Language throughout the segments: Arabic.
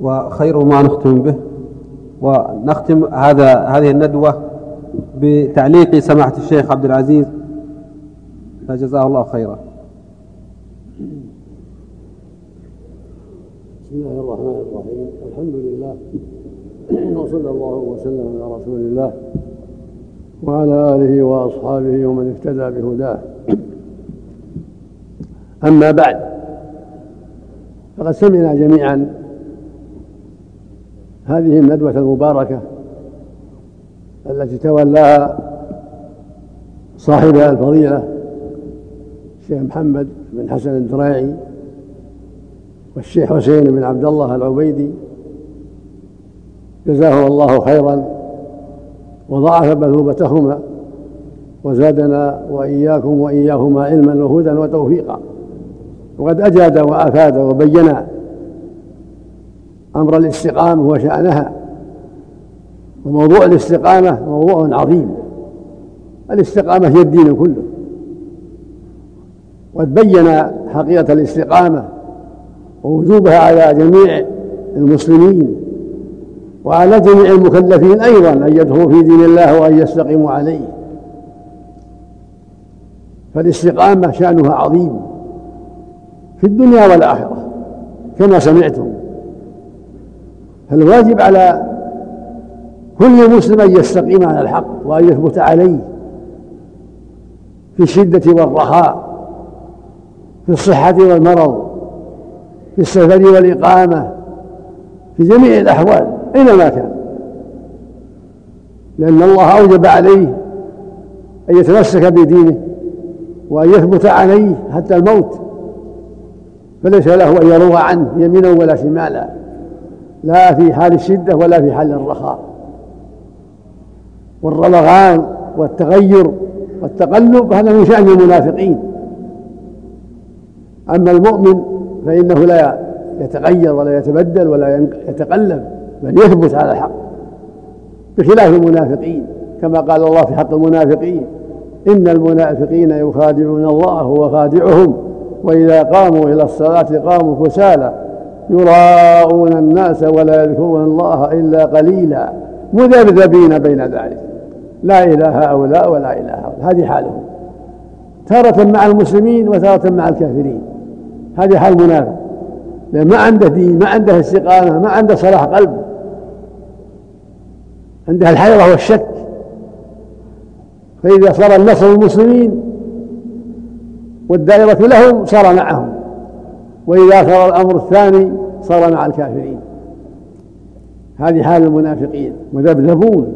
وخير ما نختم به. ونختم هذا هذه الندوة بتعليق سماحة الشيخ عبد العزيز. فجزاه الله خيرا. بسم الله الرحمن الرحيم. الحمد لله وصلى الله وسلم على رسول الله وعلى آله وأصحابه ومن اهتدى بهداه. أما بعد فقد سمعنا جميعا هذه الندوة المباركة التي تولاها صاحبها الفضيلة الشيخ محمد بن حسن الدراعي والشيخ حسين بن عبد الله العبيدي. جزاه الله خيرا وضاعف مثوبتهما وزادنا وإياكم وإياهما علما وهدى وتوفيقا. وقد أجاد وأفاد وبين أمر الاستقامة وشأنها وموضوع الاستقامة موضوع عظيم. الاستقامة هي الدين كله. وقد بين حقيقة الاستقامة ووجوبها على جميع المسلمين وعلى جميع المكلفين أيضا أن يدخلوا في دين الله وأن يستقيموا عليه. فالاستقامة شأنها عظيم في الدنيا والآخرة كما سمعتم. فالواجب على كل مسلم أن يستقيم على الحق وأن يثبت عليه في الشدة والرخاء في الصحة والمرض في السفر والإقامة في جميع الأحوال أينما كان؟ لأن الله أوجب عليه أن يتمسك بدينه وأن يثبت عليه حتى الموت فليس له أن يروى عنه يمينا ولا شمالا. لا في حال الشدة ولا في حال الرخاء. والرلغان والتغير والتقلب هذا من شأن المنافقين. أما المؤمن فإنه لا يتغير ولا يتبدل ولا يتقلب بل يثبت على الحق بخلاف المنافقين. كما قال الله في حق المنافقين إن المنافقين يخادعون الله هو خادعهم وإذا قاموا إلى الصلاة قاموا كسالى. يراءون الناس ولا يذكرون الله إلا قليلا مذبذبين بين ذلك. لا إله هؤلاء ولا إله هؤلاء. هذه حالهم. تارة مع المسلمين وتارة مع الكافرين. هذه حال المنافق لأن ما عنده دين ما عنده استقامة ما عنده صلاح قلب. عنده الحيرة والشك. فإذا صار النصر للمسلمين والدائرة لهم صار معهم. وإذا صار الأمر الثاني صار مع الكافرين. هذه حال المنافقين. مذبذبون.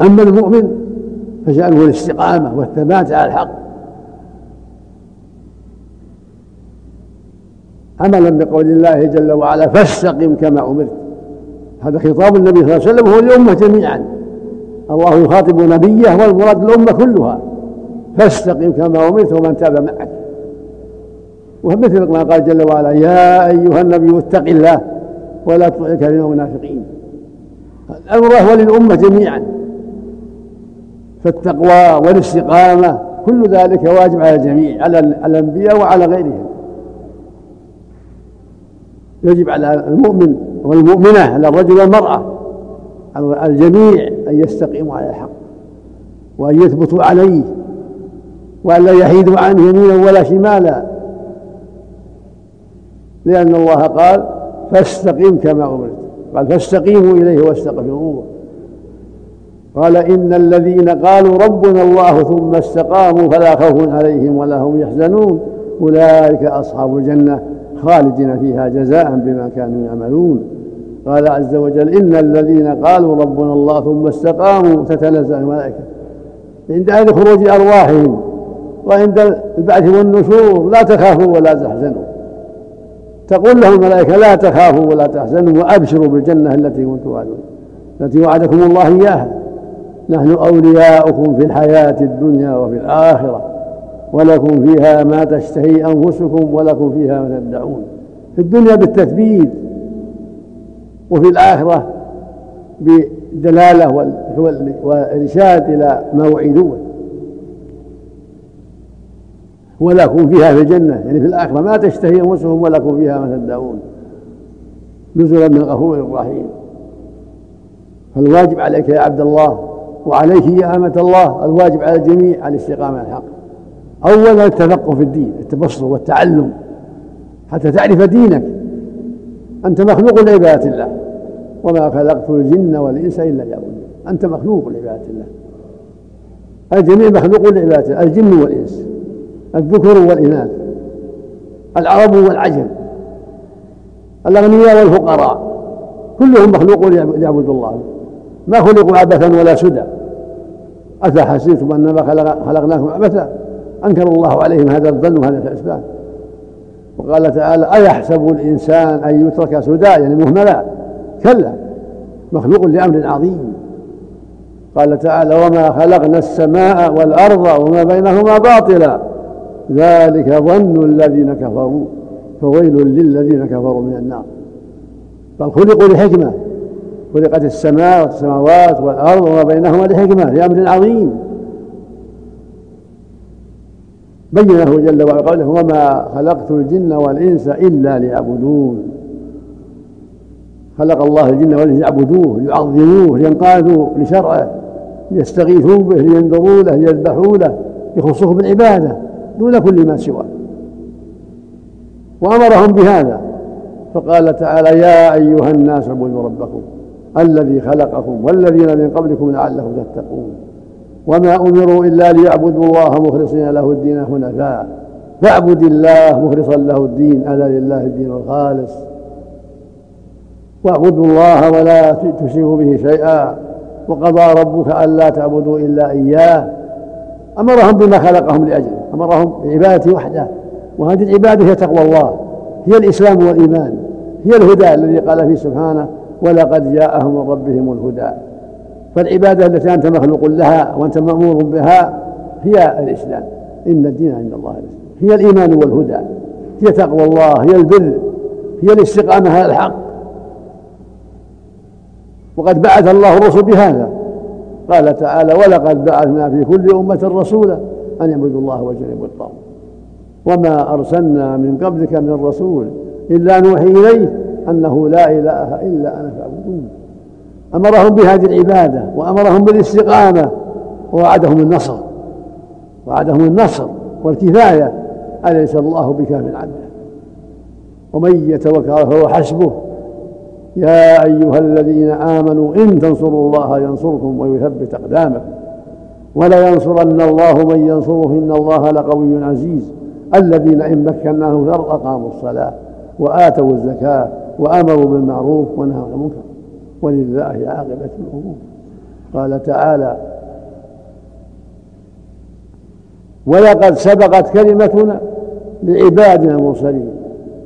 أما المؤمن فشأنه الاستقامة والثبات على الحق. عملا بقول الله جل وعلا فاستقم كما أمرت. هذا خطاب النبي صلى الله عليه وسلم هو الأمة جميعا. الله يخاطب نبيه والمراد الأمة كلها. فاستقم كما أمرت ومن تاب معك. ومثل ما قال جل وعلا يا أيها النبي اتق الله ولا تطع الكافرين والمنافقين الأمر هو للأمة جميعا. فالتقوى والاستقامة كل ذلك واجب على الجميع على الأنبياء وعلى غيرهم. يجب على المؤمن والمؤمنة على الرجل والمرأة على الجميع أن يستقيموا على الحق وأن يثبتوا عليه وأن لا يحيدوا عنه يمينا ولا شمالا. لأن الله قال فاستقم كما أمرت. قال فاستقيموا إليه واستغفروه. قال إن الذين قالوا ربنا الله ثم استقاموا فلا خوف عليهم ولا هم يحزنون. أولئك أصحاب الجنة خالدين فيها جزاء بما كانوا يعملون. قال عز وجل إن الذين قالوا ربنا الله ثم استقاموا تتنزل الملائكة. عند خروج أرواحهم وعند البعث والنشور لا تخافوا ولا تحزنوا. تقول لهم الملائكة لا تخافوا ولا تحزنوا وأبشروا بالجنة التي كنتم توعدون التي وعدكم الله إياها. نحن أولياؤكم في الحياة الدنيا وفي الآخرة ولكم فيها ما تشتهي أنفسكم ولكم فيها ما تدعون. في الدنيا بالتثبيت وفي الآخرة بدلالة وإرشاد إلى ما وعدوه ولكم فيها في الجنة يعني في الآخرة ما تشتهي أنفسهم ولكم فيها ما تدعون. نزلا من غفور رحيم فالواجب عليك يا عبد الله وعليك يا أمة الله الواجب على الجميع الاستقامة على الحق. أولا التفقه في الدين التبصر والتعلم. حتى تعرف دينك. أنت مخلوق لعبادة الله. وما خلقت الجن والإنس إلا ليعبدون. أنت مخلوق لعبادة الله. الجميع مخلوق لعبادة الجن والإنس. الذكر والإناث العرب والعجم الأغنياء والفقراء كلهم مخلوق ليعبدوا الله. ما خلقوا عبثا ولا سدى. أفحسبتم أنما خلقناكم عبثا؟ أنكر الله عليهم هذا الظن وهذه الأسباب وقال تعالى أيحسب الإنسان أن يترك سدى؟ يعني مهملا كلا. مخلوق لأمر عظيم. قال تعالى وما خلقنا السماء والأرض وما بينهما باطلا. ذلك ظن الذين كفروا فويل للذين كفروا من النار. بل خلقوا لحكمة خلقت السماء والسماوات والأرض وما بينهما لحكمة لأمر عظيم. بينه جل وعلا قوله وما خلقت الجن والإنس إلا ليعبدون خلق الله الجن والإنس ليعبدوه ليعظموه لينقادوا لشرعه ليستغيثوا به لينذروا له ليذبحوا له يخصه بالعبادة. دون كل ما سواه. وأمرهم بهذا. فقال تعالى يا أيها الناس اعبدوا ربكم الذي خلقكم والذين من قبلكم لعلكم تتقون. وما أمروا إلا ليعبدوا الله مخلصين له الدين حنفاء. فاعبد الله مخلصا له الدين ألا لله الدين الخالص. واعبدوا الله ولا تشركوا به شيئا. وقضى ربك ألا تعبدوا إلا إياه. أمرهم بما خلقهم لأجله أمرهم بعبادته وحدة. وهذه العبادة هي تقوى الله هي الإسلام والإيمان هي الهدى الذي قال فيه سبحانه ولقد جاءهم من ربهم الهدى. فالعبادة التي أنت مخلوق لها وأنت مأمور بها هي الإسلام. إن الدين عند الله الإسلام. هي الإيمان والهدى. هي تقوى الله هي البر هي الاستقامة على الحق. وقد بعث الله الرسل بهذا. قال تعالى ولقد بعثنا في كل أمة رسولا أن يعبدوا الله واجتنبوا الطاغوت. وما أرسلنا من قبلك من رسول إلا نوحي إليه أنه لا إله إلا أنا فاعبدون. أمرهم بهذه العبادة وأمرهم بالاستقامة ووعدهم النصر. وعدهم النصر والكفاية. أليس الله بكاف عبده ومن يتوكل فهو حسبه يا أيها الذين آمنوا إن تنصروا الله ينصركم ويثبت أقدامكم. ولا ينصرن الله من ينصره إن الله لقوي عزيز. الذين إن مكناهم في الأرض أقاموا الصلاة وآتوا الزكاة وأمروا بالمعروف ونهوا عن المنكر. ولله عاقبة الأمور. قال تعالى ولقد سبقت كلمتنا لعبادنا المرسلين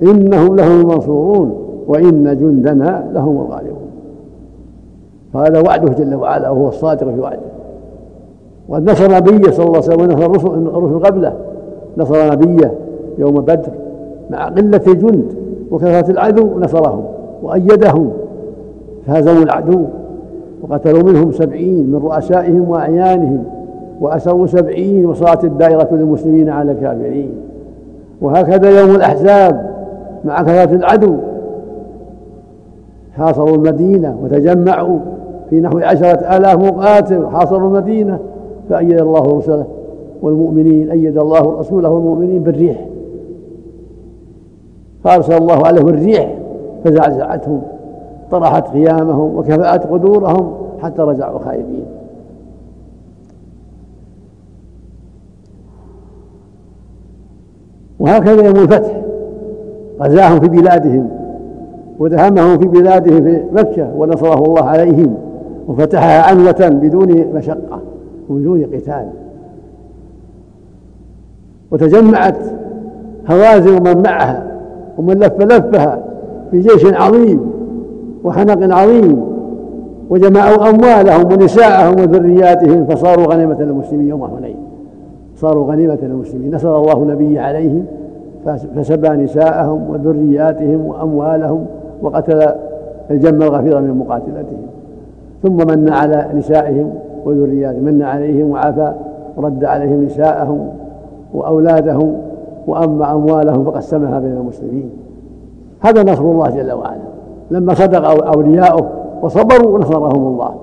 إنهم لهم المنصورون. وإن جندنا لهم الغالبون. فهذا وعده جل وعلا وهو الصادق في وعده. وقد نصر نبيه صلى الله عليه وسلم ونصر الرسل الرسل قبله. نصر نبيه يوم بدر مع قلة الجند وكثرة العدو نصرهم وأيدهم. فهزموا العدو وقتلوا منهم سبعين من رؤسائهم وأعيانهم وأسروا سبعين وصارت الدائرة للمسلمين على الكافرين. وهكذا يوم الأحزاب مع كثرة العدو حاصروا المدينة وتجمعوا في نحو عشرة آلاف مقاتل حاصروا المدينة فأيد الله رسله والمؤمنين أيد الله رسوله والمؤمنين بالريح. فأرسل الله عليهم الريح فزعزعتهم طرحت خيامهم وكفأت قدورهم حتى رجعوا خائبين. وهكذا يوم الفتح غزاهم في بلادهم. ودهمهم في بلادهم في مكة ونصره الله عليهم وفتحها عنوة بدون مشقة وبدون قتال. وتجمعت هوازن ومن معها ومن لف لفها في جيش عظيم وحنق عظيم وجمعوا أموالهم ونساءهم وذرياتهم فصاروا غنيمة للمسلمين يوم حنين صاروا غنيمة للمسلمين نصر الله نبي عليهم فسبى نساءهم وذرياتهم وأموالهم وقتل الجم الغفير من مقاتلتهم. ثم من على نسائهم وذرياتهم من عليهم وعفى ورد عليهم نساءهم وأولادهم وأما أموالهم فقسمها بين المسلمين. هذا نصر الله جل وعلا. لما صدق أولياؤه وصبروا نصرهم الله.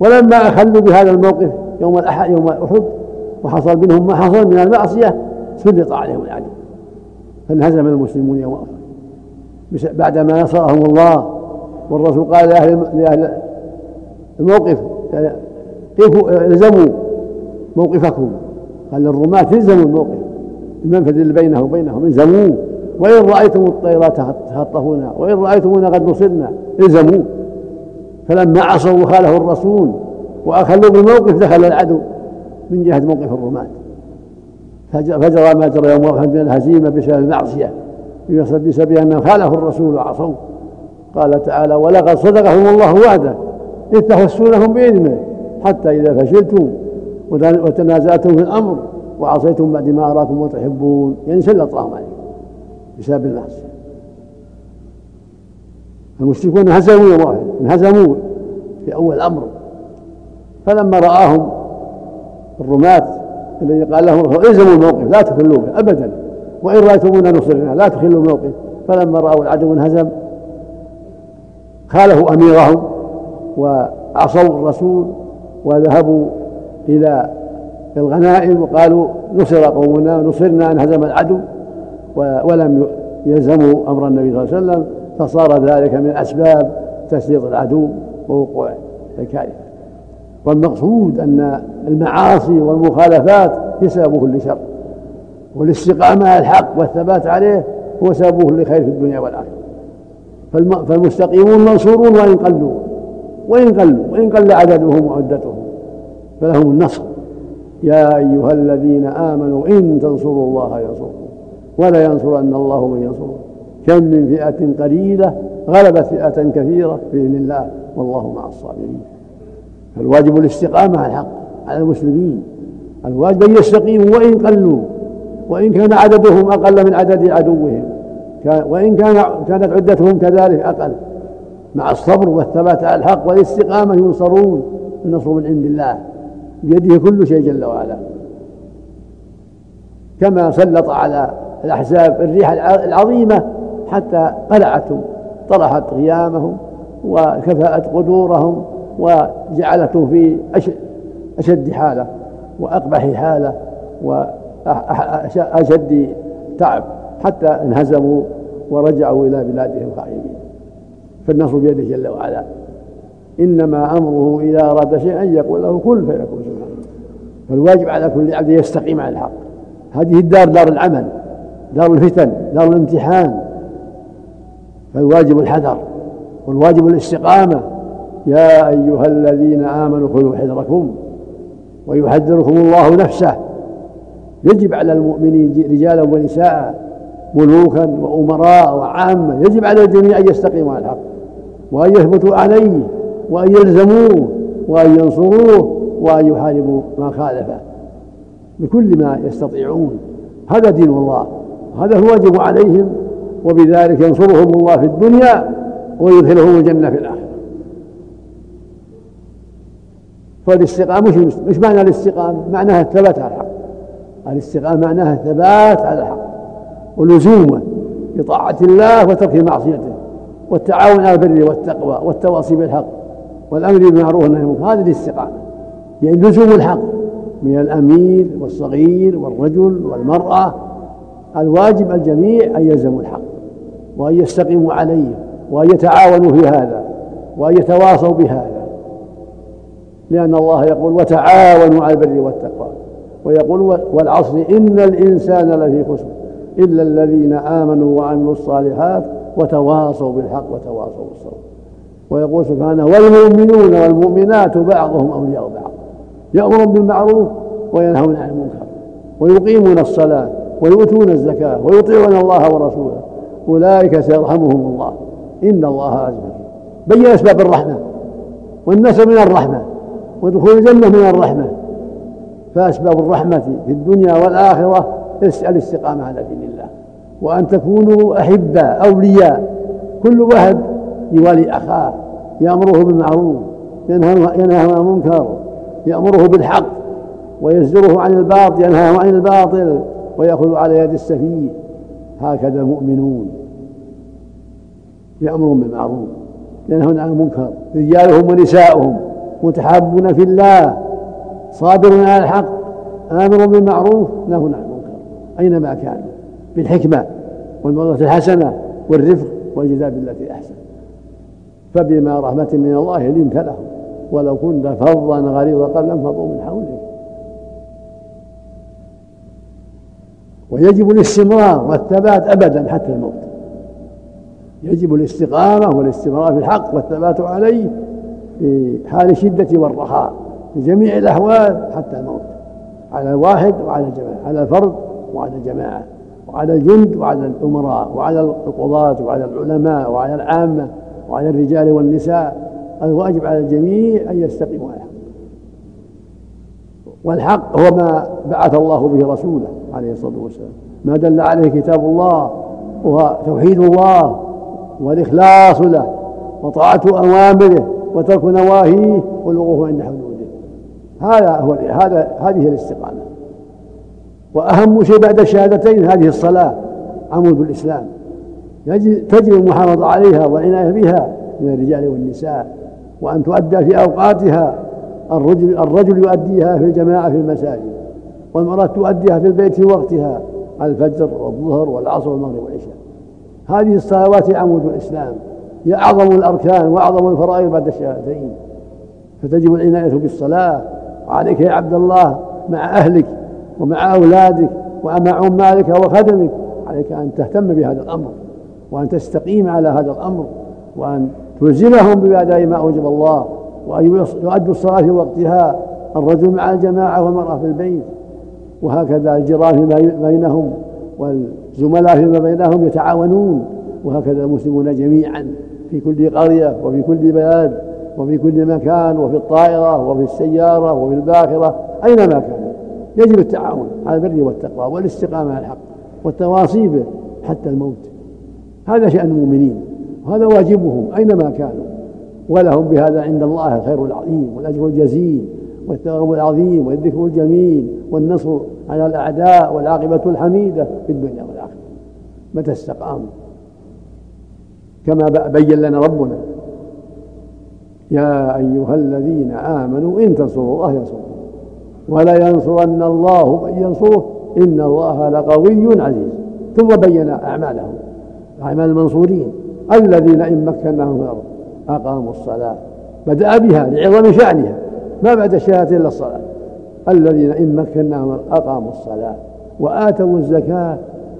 ولما أخلوا بهذا الموقف يوم الأحد يوم أحد وحصل منهم ما حصل من المعصية سلط عليهم العدو. فانهزم المسلمون يوم أحد. بعدما نصرهم الله والرسول قال لأهل الموقف كيف الزموا موقفكم. قال للرماة الزموا الموقف. المنفذ اللي بينه وبينهم الزموه وإن رأيتم الطيرات تخطفونا وإن رأيتمونا قد نصرنا الزموا. فلما عصوا وخالفوا الرسول وأخلوا بالموقف دخل العدو من جهة موقف الرماة. فجرى ما جرى يوم أحد من الهزيمة بسبب المعصية. بسبب أنهم خالفوا الرسول وعصوا قال تعالى ولقد صدقهم الله وعده إذ تحسونهم بإذنه حتى إذا فشلتم وتنازعتم في الأمر وعصيتم بعد ما أراكم وتحبون. يعني سلط الله عليكم بسبب المعصية المشركون انهزموا يوم واحد انهزموا في أول الأمر فلما رآهم الرماة الذي قال لهم الزموا الموقف لا تخلوا به أبدا. وإن رأيتمونا نصرنا لا تخلوا الموقف فلما رأوا العدو انهزم خالفوا أميرهم وعصوا الرسول وذهبوا إلى الغنائم وقالوا نصر قومنا نصرنا انهزم العدو ولم يلزموا أمر النبي صلى الله عليه وسلم. فصار ذلك من أسباب تسليط العدو ووقوع الكارثة والمقصود أن المعاصي والمخالفات هي سبب كل شر. والاستقامة على الحق والثبات عليه هو سبب كل خير في الدنيا والآخرة. فالمستقيمون منصورون وإن قلوا وإن قلوا وإن قل عددهم وعدتهم فلهم النصر. يا أيها الذين آمنوا إن تنصروا الله ينصركم ولا ينصرن الله من ينصره. كم من فئة قليلة غلبت فئة كثيرة بإذن الله والله مع الصابرين. فالواجب الاستقامة على الحق على المسلمين. الواجب أن يستقيموا وإن قلوا. وإن كان عددهم أقل من عدد عدوهم. وإن كان كانت عدتهم كذلك أقل. مع الصبر والثبات على الحق والاستقامة ينصرون النصر من عند الله. بيده كل شيء جل وعلا. كما سلط على الأحزاب الريح العظيمة حتى قلعتهم. طرحت قيامهم وكفأت قدورهم وجعلتهم في أشد حالة وأقبح حالة وأشد تعب حتى انهزموا ورجعوا إلى بلادهم خائبين فالنصر بيده جل وعلا. إنما أمره إذا أراد شيئا يقول له كن فيكون سبحانه. فالواجب على كل عبد يستقيم على الحق. هذه الدار دار العمل دار الفتن دار الامتحان. فالواجب الحذر والواجب الاستقامة. يا أيها الذين آمنوا خذوا حذركم ويحذركم الله نفسه. يجب على المؤمنين رجالا ونساء ملوكا وأمراء وعامة يجب على الجميع أن يستقيموا على الحق وأن يثبتوا عليه وأن يلزموه وأن ينصروه وأن يحاربوا ما خالفه. بكل ما يستطيعون. هذا دين الله. هذا هو عليهم وبذلك ينصرهم الله في الدنيا ويدخلهم الجنة في الآخرة. فالاستقامة مش مش معنى الاستقامة معناها الثبات على الحق. الاستقامة معناها الثبات على الحق ولزومه بطاعة الله وترك معصيته والتعاون على البر والتقوى والتواصي بالحق والأمر بالمعروف والنهي عن هذه الاستقامة يعني لزوم الحق من الأمير والصغير والرجل والمرأة. الواجب الجميع أن يلزموا الحق وأن يستقيموا عليه وأن يتعاونوا في هذا وأن يتواصوا بهذا. لأن الله يقول وتعاونوا على البر والتقوى. ويقول والعصر إن الإنسان لفي خسر إلا الذين آمنوا وعملوا الصالحات وتواصوا بالحق وتواصوا بالصبر. ويقول سبحانه والمؤمنون والمؤمنات بعضهم أولياء بعض. يأمرون بالمعروف وينهون عن المنكر. ويقيمون الصلاة ويؤتون الزكاة ويطيعون الله ورسوله. أولئك سيرحمهم الله. إن الله عز وجل بين أسباب الرحمة. والنسب من الرحمة. ودخول الجنة من الرحمة. فأسباب الرحمة في الدنيا والآخرة الاستقامة على دين الله. وأن تكونوا أحباء أولياء. كل واحد يوالي أخاه يأمره بالمعروف ينهى عن المنكر يأمره بالحق ويزجره عن الباطل ينهاه عن الباطل ويأخذ على يد السفيه. هكذا المؤمنون يأمرون بالمعروف ينهون عن المنكر. رجالهم ونساؤهم متحابون في الله صابرون على الحق آمرون بالمعروف نهون عن المنكر. أينما كانوا بالحكمة والموضة الحسنة والرفق والجزاء بالتي أحسن. فبما رحمة من الله لنت لهم ولو كنت فظا غليظ القلب لانفضوا من حولك. ويجب الاستمرار والثبات أبدا حتى الموت. يجب الاستقامة والاستمرار في الحق والثبات عليه في حال الشدة والرخاء. في جميع الأحوال حتى الموت. على الواحد وعلى الجماعة على الفرد وعلى الجماعة وعلى الجند وعلى الأمراء وعلى القضاة وعلى العلماء وعلى العامة وعلى الرجال والنساء. الواجب على الجميع أن يستقيموا على الحق. والحق هو ما بعث الله به رسوله عليه الصلاة والسلام. ما دل عليه كتاب الله وتوحيد الله والإخلاص له وطاعة أوامره وترك نواهيه. والوقوف عند حدوده هذا هو هذا هذه الاستقامة. وأهم شيء بعد الشهادتين هذه الصلاة عمود الإسلام. تجب المحافظة عليها والعناية بها من الرجال والنساء وأن تؤدى في أوقاتها الرجل, الرجل يؤديها في الجماعة في المساجد والمرأة تؤديها في البيت في وقتها الفجر والظهر والعصر والمغرب والعشاء. هذه الصلوات عمود الإسلام. هي أعظم الأركان وأعظم الفرائض بعد الشهادتين. فتجب العناية بالصلاة وعليك يا عبد الله مع أهلك ومع أولادك ومع عمالك وخدمك. عليك أن تهتم بهذا الأمر وأن تستقيم على هذا الأمر وأن تلزمهم بأداء ما أوجب الله وأن يؤدوا الصلاة في وقتها الرجل مع الجماعة والمرأة في البيت. وهكذا الجيران فيما بينهم والزملاء فيما بينهم يتعاونون. وهكذا المسلمون جميعا في كل قرية وفي كل بلد وفي كل مكان وفي الطائرة وفي السيارة وفي الباخرة أينما كان. يجب التعاون على البر والتقوى والاستقامة على الحق والتواصي به حتى الموت. هذا شأن المؤمنين وهذا واجبهم أينما كانوا. ولهم بهذا عند الله الخير العظيم والأجر الجزيل والثواب العظيم والذكر الجميل والنصر على الأعداء والعاقبة الحميدة في الدنيا والآخرة. متى استقاموا؟ كما بين لنا ربنا. يا أيها الذين آمنوا إن تنصروا الله ينصركم ولا ينصرن الله من ينصره. إن الله لقوي عزيز. ثم بين أعمالهم. أعمال المنصورين. الذين إن مكناهم في الأرض. أقاموا الصلاة. بدأ بها لعظم شأنها. ما بعد الشهادة إلا الصلاة. الذين إن مكناهم أقاموا الصلاة. وآتوا الزكاة.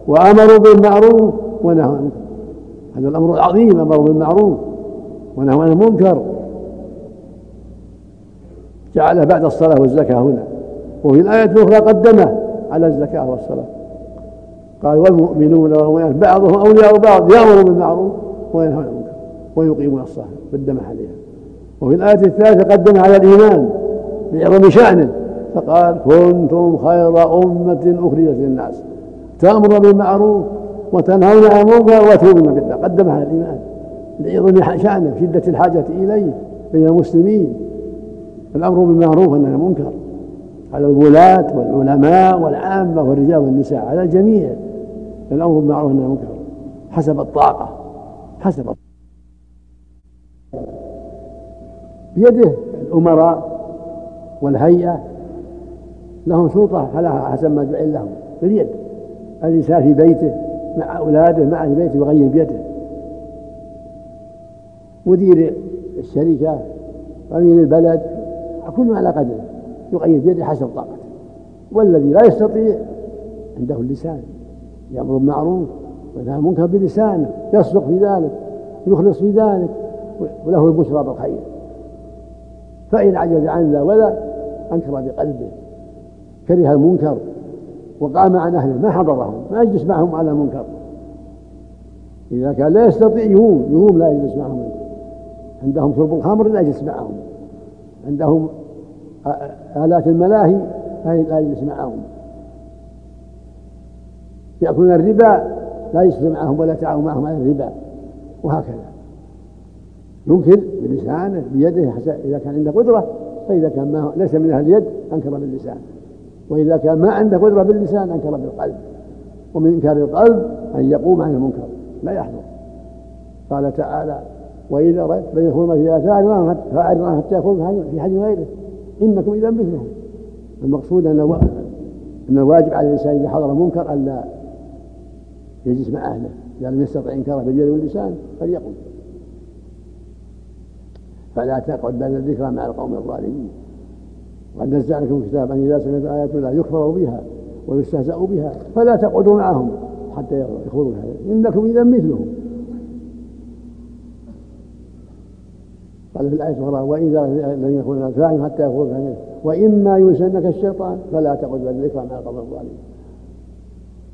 وأمروا بالمعروف. ونهوا عن هذا الأمر العظيم. أمروا بالمعروف. ونهوا عن المنكر. جعل بعد الصلاة والزكاة هنا. وفي الآية الأخرى قدمه على الزكاة والصلاة. قال والمؤمنون والمؤمنات بعضهم أولياء بعض يأمروا بالمعروف وينهون عن المنكر ويقيمون الصلاة قدم عليها. وفي الآية الثالثة قدم على الإيمان لعظم شأنه فقال كنتم خير أمة أخرجت للناس. تأمر بالمعروف وتنهون عن المنكر وتؤمنون بالله. قدم على الإيمان لعظم شأنه شدة الحاجة إليه بين المسلمين. الأمر بالمعروف عن المنكر. على الولاة والعلماء والعامة والرجال والنساء على الجميع. الأمر بالمعروف عن المنكر. حسب الطاقة. حسب الطاقة. بيده الأمراء والهيئة. لهم سلطة على حسب ما جعل لهم. باليد. الإنسان في بيته مع أولاده مع البيت بيته يغير بيده. مدير الشركة أمير البلد. كل على قدره يغير بيده حسب طاقته. والذي لا يستطيع عنده اللسان يأمر بالمعروف وينهى المنكر بلسانه يصدق في ذلك يخلص في ذلك وله البشرى بالخير. فإن عجز عن ذا ولا أنكر بقلبه كره المنكر وقام عن أهله ما حضرهم ما يجلس معهم على المنكر. إذا كان لا يستطيع يهوم يهوم لا يجلس معهم. عندهم شرب الخمر لا يجلس معهم. عندهم آلات الملاهي لا يجلس معهم. يأكلون الربا لا يجلس معهم ولا يتعاون معهم على الربا وهكذا. ينكر بلسانه بيده إذا كان عنده قدرة فإذا كان ما ليس من أهل اليد أنكر باللسان. وإذا كان ما عنده قدرة باللسان أنكر بالقلب. ومن إنكار القلب أن يقوم عن المنكر. لا يحضر. قال تعالى وإذا رأيت بين في آثارنا فأعرض حتى يخوضوا في حديث غيره. إنكم إذا مثلهم. المقصود أن أن الواجب على الإنسان إذا حضر منكر ألا يجلس مع أهله. إذا لم يستطع إنكاره باليد واللسان فليقل فلا تقعد بعد الذكرى مع القوم الظالمين. وقد نزل لكم كتاب أن إذا سمعت آيات الله يكفر بها ويستهزأ بها فلا تقعدوا معهم حتى يخوضوا هذا إنكم إذا مثلهم. قال في الآية الأخرى وإذا لم يكن فاعل حتى يخوض هذا وإما ينسنك الشيطان فلا تقعد بعد الذكرى مع القوم الظالمين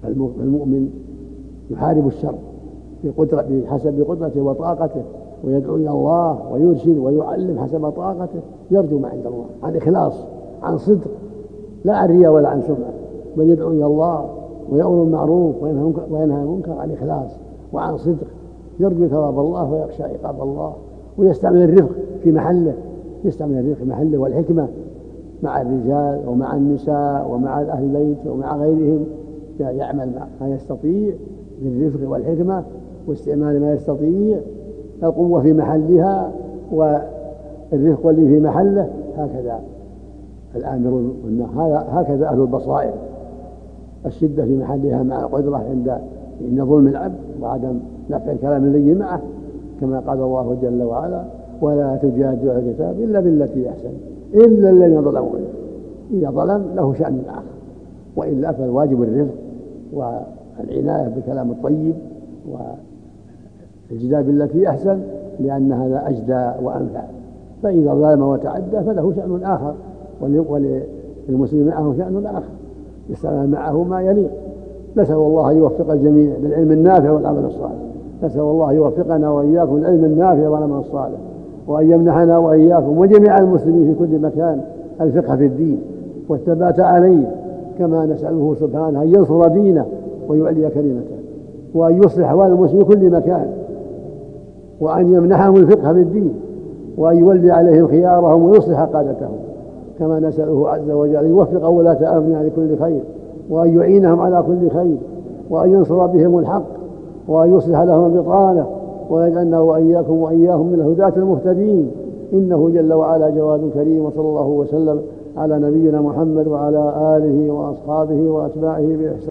فالمؤمن يحارب الشر بقدرة بحسب قدرته وطاقته ويدعو إلى الله ويرشد ويعلم حسب طاقته يرجو ما عند الله. عن إخلاص عن صدق لا عن رياء ولا عن سمعة بل يدعو إلى الله ويأمر بالمعروف وينهى المنكر عن إخلاص وعن صدق. يرجو ثواب الله ويخشى عقاب الله. ويستعمل الرفق في محله يستعمل الرفق في محله والحكمة مع الرجال ومع النساء ومع أهل البيت ومع غيرهم يعمل ما يستطيع بالرفق والحكمة واستعمال ما يستطيع القوة في محلها والرفق واللي في محله هكذا الآمر هذا هكذا أهل البصائر. الشدة في محلها مع القدرة عند عند ظلم العبد وعدم نفع الكلام اللين معه كما قال الله جل وعلا ولا تجادل على الكتاب إلا بالتي أحسن إلا الذين ظلموا إذا ظلم له شأن آخر وإلا فالواجب الرفق والعناية بالكلام الطيب والجدال بالتي أحسن لأن هذا أجدى وأنفع. فإذا ظلم وتعدى فله شأن آخر وللمسلم معه شأن آخر. يستعمل معه ما يليق. نسأل الله أن يوفق الجميع للعلم النافع والعمل الصالح. نسأل الله يوفقنا وإياكم العلم النافع والعمل الصالح وأن يمنحنا وإياكم وجميع المسلمين في كل مكان الفقه في الدين والثبات عليه كما نسأله سبحانه أن ينصر دينه ويعلي كلمته وأن يصلح أحوال المسلمين في كل مكان وأن يمنحهم الفقه في الدين وأن يولي عليهم خيارهم ويصلح قادتهم كما نسأله عز وجل أن يوفق ولاة أمرنا لكل خير وأن يعينهم على كل خير وأن ينصر بهم الحق وأن يصلح لهم البطانة ويجعلنا وإياكم وإياهم من الهداة المهتدين. إنه جل وعلا جواد كريم وصلى الله وسلم على نبينا محمد وعلى آله وأصحابه وأتباعه بإحسان.